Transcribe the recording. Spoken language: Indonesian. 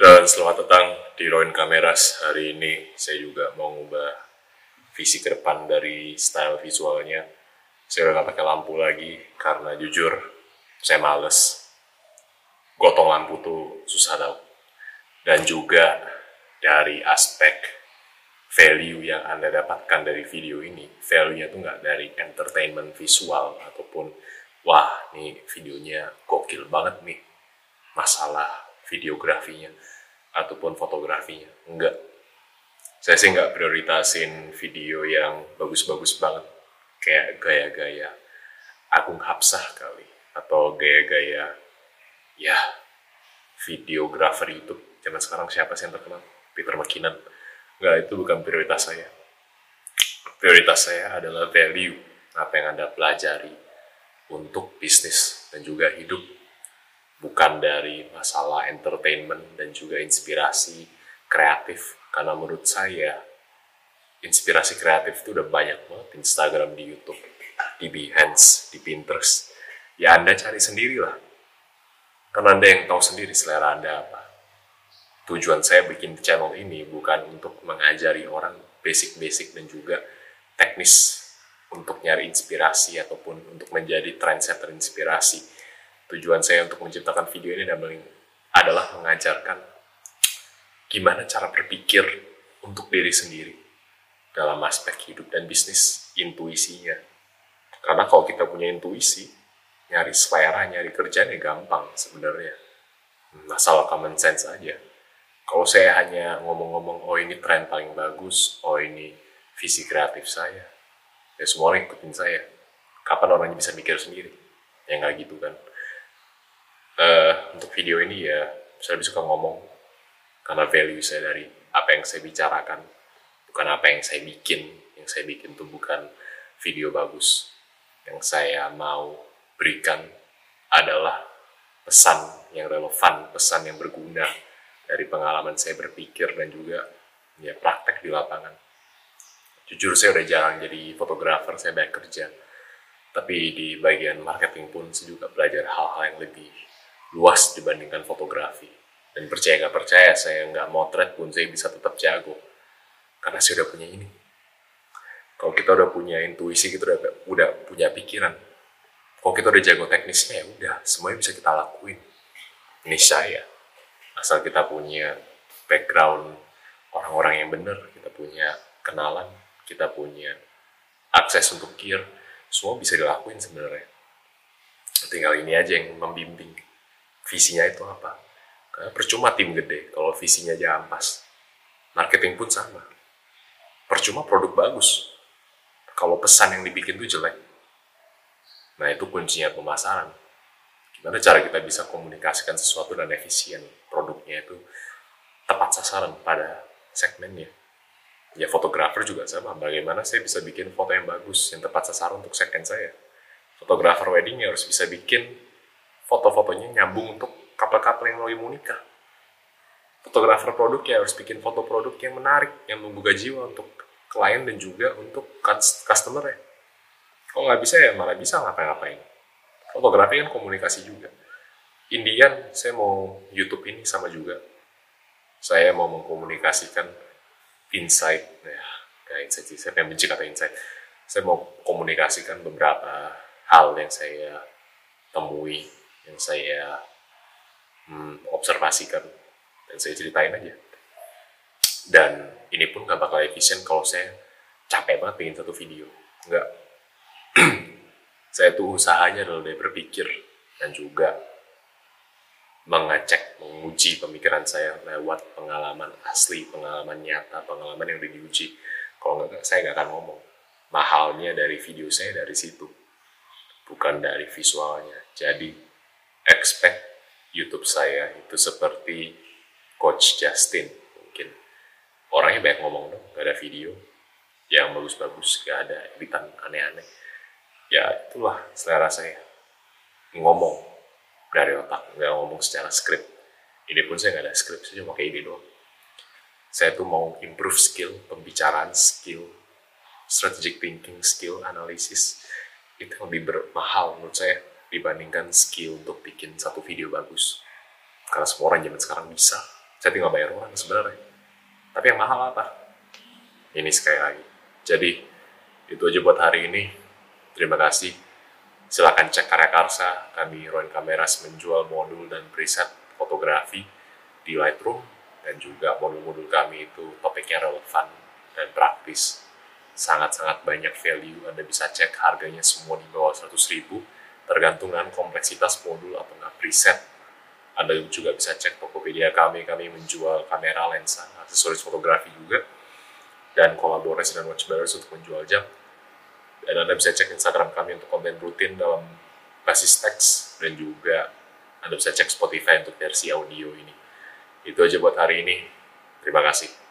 Dan selamat datang di Roin Kameras. Hari ini saya juga mau ngubah visi ke depan dari style visualnya. Saya udah gak pakai lampu lagi karena jujur saya males. Gotong lampu tuh susah tau. Dan juga dari aspek value yang Anda dapatkan dari video ini, value-nya tuh nggak dari entertainment visual ataupun wah nih videonya gokil banget nih masalah videografinya ataupun fotografinya. Enggak. Saya sih nggak prioritasin video yang bagus-bagus banget. Kayak gaya-gaya Agung Hapsah kali. Atau gaya-gaya, ya, videografer YouTube. Zaman sekarang siapa sih yang terkenal? Peter McKinnon. Enggak, itu bukan prioritas saya. Prioritas saya adalah value. Apa yang Anda pelajari untuk bisnis dan juga hidup bukan dari masalah entertainment dan juga inspirasi kreatif. Karena menurut saya inspirasi kreatif itu udah banyak banget. Di Instagram di YouTube di Behance di Pinterest. Ya anda cari sendiri lah. Karena anda yang tahu sendiri selera anda apa. Tujuan saya bikin channel ini bukan untuk mengajari orang basic-basic dan juga teknis untuk nyari inspirasi ataupun untuk menjadi trendsetter inspirasi tujuan saya untuk menciptakan video ini adalah mengajarkan gimana cara berpikir untuk diri sendiri dalam aspek hidup dan bisnis, intuisinya. Karena kalau kita punya intuisi, nyari selera, nyari kerjaan ya gampang sebenarnya. Masalah common sense aja. Kalau saya hanya ngomong-ngomong, oh ini tren paling bagus, oh ini visi kreatif saya, ya semua orang ikutin saya. Kapan orangnya bisa mikir sendiri? Ya nggak gitu kan uh, untuk video ini ya saya lebih suka ngomong karena value saya dari apa yang saya bicarakan bukan apa yang saya bikin. Yang saya bikin itu bukan video bagus. Yang saya mau berikan adalah pesan yang relevan pesan yang berguna dari pengalaman saya berpikir dan juga ya praktek di lapangan. Jujur saya udah jarang jadi fotografer saya banyak kerja. Tapi di bagian marketing pun saya juga belajar hal-hal yang lebih luas dibandingkan fotografi. Dan percaya nggak percaya, saya nggak motret pun saya bisa tetap jago. Karena saya udah punya ini. Kalau kita udah punya intuisi, kita udah, udah punya pikiran. Kalau kita udah jago teknisnya, ya udah, semuanya bisa kita lakuin. Ini saya. Asal kita punya background orang-orang yang benar, kita punya kenalan, kita punya akses untuk gear, semua bisa dilakuin sebenarnya. Tinggal ini aja yang membimbing visinya itu apa? Karena percuma tim gede kalau visinya aja ampas marketing pun sama. Percuma produk bagus. Kalau pesan yang dibikin itu jelek. Nah itu kuncinya pemasaran gimana cara kita bisa komunikasikan sesuatu dan efisien produknya itu tepat sasaran pada segmennya? Ya fotografer juga sama. Bagaimana saya bisa bikin foto yang bagus yang tepat sasaran untuk segmen saya? Fotografer wedding harus bisa bikin foto-fotonya nyambung untuk couple-couple yang mau nikah. Fotografer produk ya harus bikin foto produk yang menarik, yang membuka jiwa untuk klien dan juga untuk customer ya. Kalau nggak bisa ya malah bisa ngapain-ngapain. Fotografi kan komunikasi juga. Indian, saya mau YouTube ini sama juga. Saya mau mengkomunikasikan insight, ya, kayak insight sih, saya pengen benci kata insight. Saya mau komunikasikan beberapa hal yang saya temui yang saya hmm, observasikan dan saya ceritain aja. Dan ini pun gak bakal efisien kalau saya capek banget bikin satu video. Enggak. saya tuh usahanya adalah dari berpikir dan juga mengecek, menguji pemikiran saya lewat pengalaman asli, pengalaman nyata, pengalaman yang udah diuji. Kalau nggak, saya nggak akan ngomong. Mahalnya dari video saya dari situ, bukan dari visualnya. Jadi expect YouTube saya itu seperti Coach Justin mungkin. Orangnya banyak ngomong dong gak ada video. Yang bagus-bagus gak ada editan aneh-aneh. Ya itulah selera saya. Ngomong dari otak nggak ngomong secara skrip. Ini pun saya nggak ada skrip saya cuma kayak ini doang. Saya tuh mau improve skill pembicaraan skill strategic thinking skill analisis itu lebih bermahal menurut saya dibandingkan skill untuk bikin satu video bagus. karena semua orang zaman sekarang bisa. Saya tinggal bayar orang sebenarnya. Tapi yang mahal apa? Ini sekali lagi. Jadi itu aja buat hari ini. Terima kasih. Silahkan cek karya Karsa. Kami Roin Kameras menjual modul dan preset fotografi di Lightroom. Dan juga modul-modul kami itu topiknya relevan dan praktis. Sangat-sangat banyak value. Anda bisa cek harganya semua di bawah 100 ribu tergantung dengan kompleksitas modul atau nggak preset anda juga bisa cek Tokopedia kami, kami menjual kamera, lensa, aksesoris fotografi juga, dan kolaborasi dengan Watch Bearers untuk menjual jam. Dan Anda bisa cek Instagram kami untuk konten rutin dalam basis teks, dan juga Anda bisa cek Spotify untuk versi audio ini. Itu aja buat hari ini. Terima kasih.